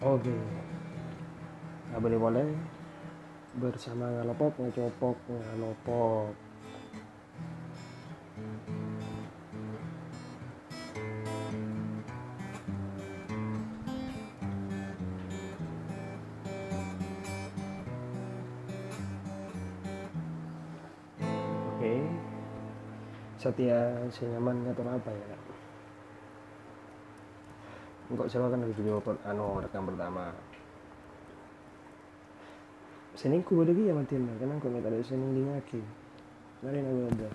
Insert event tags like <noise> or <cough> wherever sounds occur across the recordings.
Oke. Nggak boleh boleh bersama ngalopop ngecopok ngalopop. Oke. Setia senyaman ngatur apa ya? Silakan dari video per- anu rekam pertama. Sening ku bodoh ya matiin karena aku minta dari sening di ngaki. Nari nabi ada.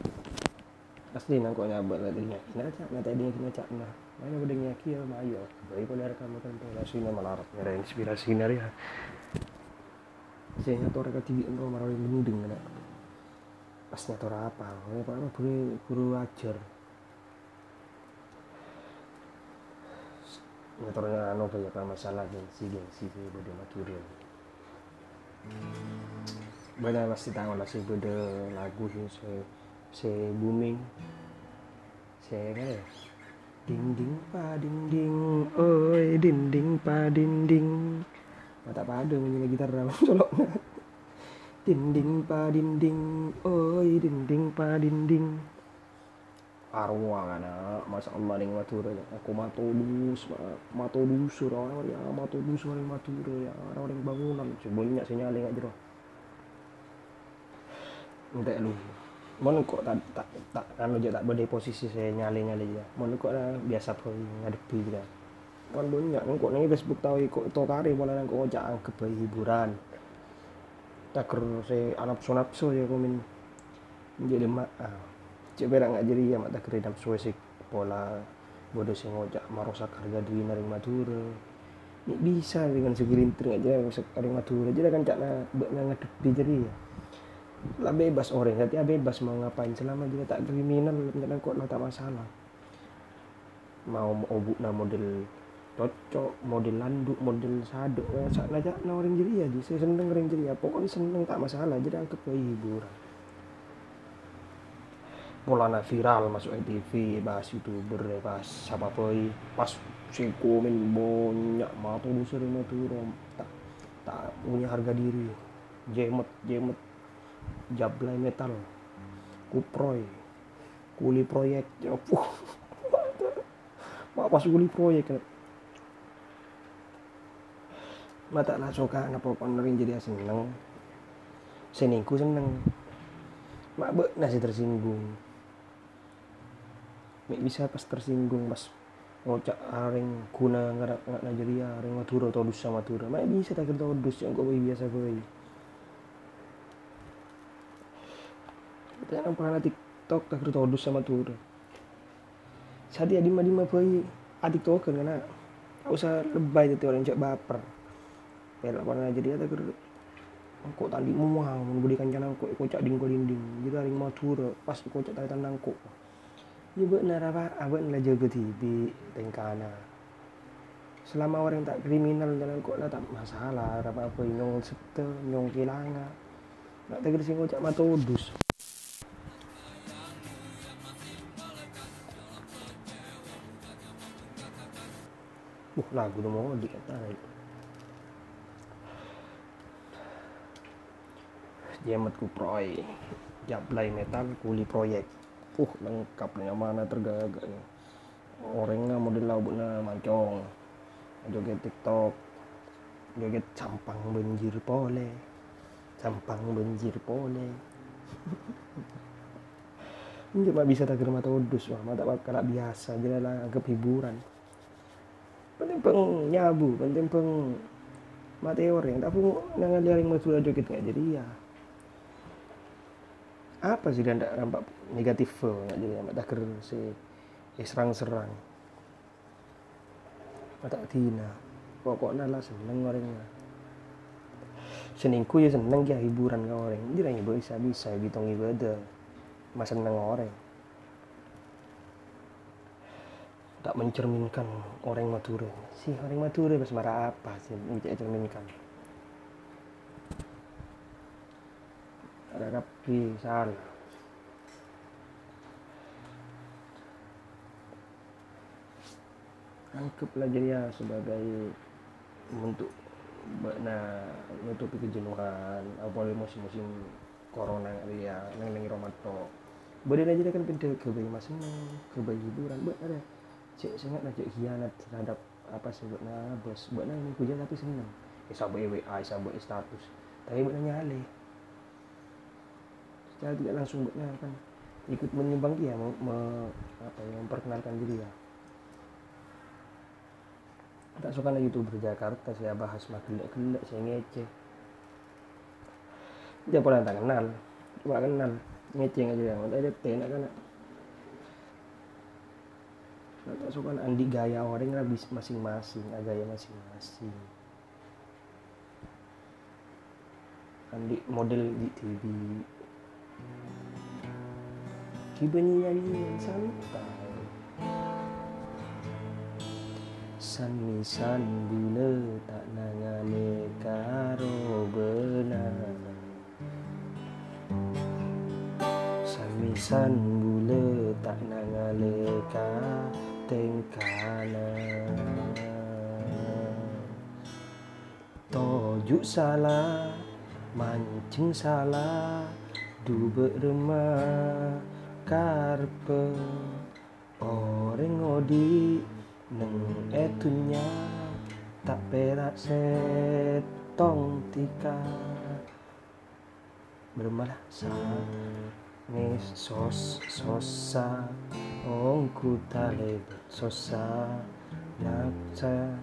Asli nang kok nyabak lah dia ngaki. Nah cak nanti dia kena cak nah. Mana bodoh ngaki ya mayo. Baik pada rekam kan asli nama larat ada inspirasi nari ya. Ngatur rekam TV enggak marah mending kan. Pas ngatur apa? Oh, Pak guru guru ajar. Ngaturnya anu banyak masalah gengsi gengsi sih beda maturil banyak pasti tahu lah sih beda lagu sih se se booming. Se kan ya? Ding ding pa ding ding oi ding ding pa ding ding. Mata pada menyanyi gitar rawan solok <laughs> ding ding pa ding ding oi ding ding pa ding ding arwah kana masa Allah ning matura ya. Aku matodus matodus ora ora ya matodus ora matura ya. Ora ora bangunan. Sebenarnya sinyal enggak jero. Entek lu. Mon kok tak tak tak anu je tak berde posisi saya nyale nyale ya mon kok lah biasa pun ngadepi kita mon banyak kok nang Facebook tahu kok to kare nang kok ojak bayi hiburan. Tak ker saya anak sonapso ya komen menjadi mak ah cek berak nggak jadi ya mata kiri dam suwe sik pola bodoh sing ngojak marosak harga diri naring madura. Ini bisa dengan segelintir aja naring madura. Jadi kan cak na bek ngadepi jadi ya. Lah bebas orang nanti bebas mau ngapain? Selama dia tak kriminal jangan kok lah tak masalah? Mau obuk na model cocok model landuk model saduk ya sak aja orang jadi ya. Saya seneng orang jadi ya. Pokoknya seneng tak masalah. Jadi anggap hiburan polana viral masuk TV bahas youtuber ya bahas siapa boy pas si komen banyak matu busur matu tak tak punya harga diri. Jemet jemet jablay metal kuproy kuli proyek puh mak pas kuli proyek. Mata lah suka apa penerin jadi seneng. Seningku seneng. Mak be nasi tersinggung bisa pas tersinggung pas ngocak aring guna ngarak nggak Nigeria aring Madura dus sama Madura. Mak bisa tak dus yang kau biasa kau kita yang pernah TikTok tak dus sama Madura. Saat dia dima dima boy adik token karena usah lebay itu orang cek baper. Pelak pernah jadi tak kerja kok tadi muah memberikan jangan kok kocak dingko dinding jadi aring Madura pas kocak tadi tandang kok Apa abang lah jaga TV tengkana. Selama orang tak kriminal jalan kok lah tak masalah apa apa nyong sekte nyong kilanga. Tak tak sing ngocak matodus. Uh lagu tu mau dikata. Jemet kuproy. Jablay metal kuli proyek uh lengkap nih mana tergagak nih. Orangnya model lauk na mancong. Joget tiktok. Joget campang banjir pole. Campang banjir pole. <laughs> Ini cuma bisa tak mata udus wah mata bakal biasa jadi lah anggap hiburan. Penting peng nyabu penting peng mati orang. Tapi nangan liaring masuk joget nggak jadi ya apa sih dia nampak negatif? Nggak jadi nampak tak si eh, serang-serang. Mata tina pokoknya lah seneng orangnya seningku ya seneng ya hiburan kau orang. Jadi hanya bisa bisa bitong ibadah mas seneng orang. Tak mencerminkan orang Madura sih orang Madura pas marah apa sih? Bisa rapi salah anggaplah jadi ya sebagai untuk nah nutupi kejenuhan apalagi musim-musim corona ya neng neng Ramadan Badan aja kan pindah ke bayi mas ke bayi hiburan, buat ada. Cek sangat cek hianat terhadap apa nah bos, buat nah ini kuliah tapi seneng. Ya sabuk WA, sabuk status, tapi buat nyale. Secara tidak langsung buat kan ikut menyumbang dia mau me, apa ya, memperkenalkan diri ya. Tak suka na youtuber Jakarta saya bahas makin gelak saya ngece. Dia pernah tak kenal, cuma kenal ngeceng aja yang ada tenak kan tak suka andi gaya orang lah masing-masing, gaya masing-masing. Andi model di TV. Kibanya nyanyi santai. San san bila tak nangane karo benar. Samisan gula tak nangale ka tengkana Tojuk salah mancing salah du remah karpe orang odi neng etunya tak perak setong tika. Bermalah sa ni sos sosa ongku tale sosa naksa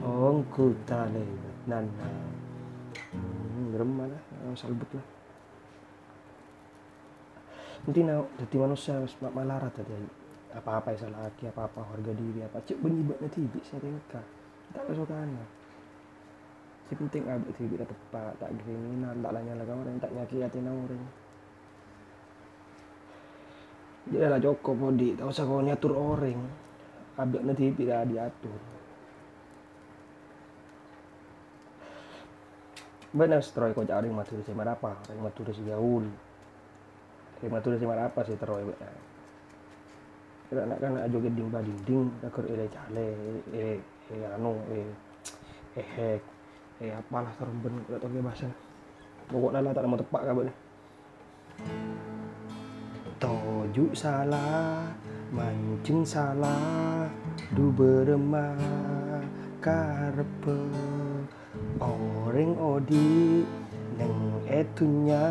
ongku tale nana. Hmm, beremah lah salbut lah nanti nak jadi manusia mak malarat tadi apa apa yang salah laki apa apa harga diri apa. Cek nanti bisa tingkah tak kesukaan si penting abis tibi tepat tak kriminal tak lanya lagi orang tak nyaki hati orang dia lah Joko Podi tak usah kau nyatur orang. Abis nanti tidak diatur. Benar setelah kau cari matur si apa. Orang matur si si matur si apa sih benar kira nak kan ajo geding ba dinding takur ele cale eh eh anu eh eh eh apalah terumben tidak tahu bahasa. Pokoknya lah tak mau tepak kabar Tojuk salah, mancing salah, du beremah karpe Orang odi neng etunya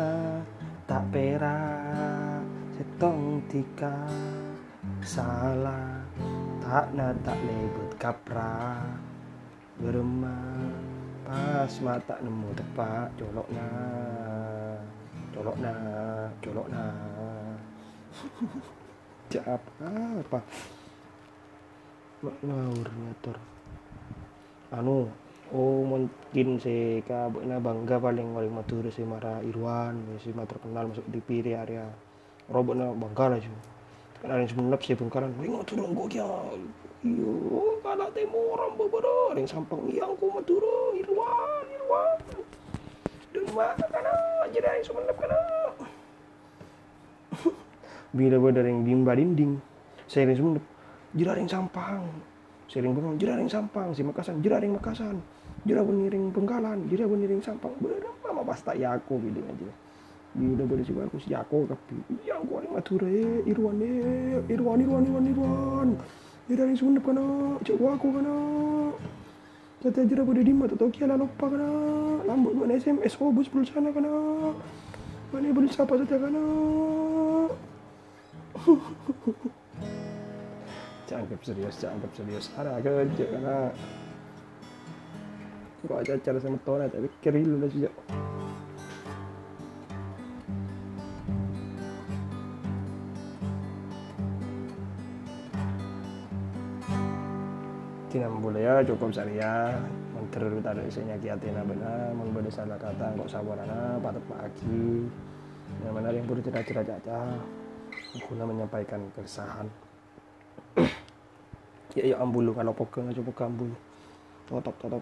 tak perak setong tika salah tak na tak lebet kapra beremah pas mata nemu tepak colok na colok na colok na <laughs> Cak apa? Ngawur ngatur. Anu, oh mungkin si kabuknya bangga paling paling matur si Mara Irwan, si terkenal masuk di piri area. Lah sih. Kan ada yang sih bengkaran. Wih ngatur gue kya. Iyo, kalau temu orang beberapa yang sampang iya aku matur Irwan, Irwan. Dan mana kana, jadi yang sebenap kana <laughs> bila yang bimba dinding sering semua jeraring sampang. Sering bengong jeraring sampang. Si makasan jeraring makasan. Jera beniring penggalan. Jera beniring sampang. Berapa mah pasta yako bilang aja bila boleh sih aku si yako tapi yang gua ini mature irwan eh irwan irwan irwan irwan. Jeraring semua kana cek aku kana Kata jera boleh di mata tau kia lupa kana Lambut buat SMS oh bus sana kana Mana siapa saja kana <laughs> cakep serius cakep serius. Ada kerja karena kok aja cara sama tona tapi keril lah sejak ya cukup saya Menteri tak ada isinya kiatina benar Memberi salah kata kok sabarana patut pagi Yang mana yang perlu cerita-cerita caca guna menyampaikan keresahan. <clears throat> Ya ya ambulu kalau pokoknya coba ambulu totop totop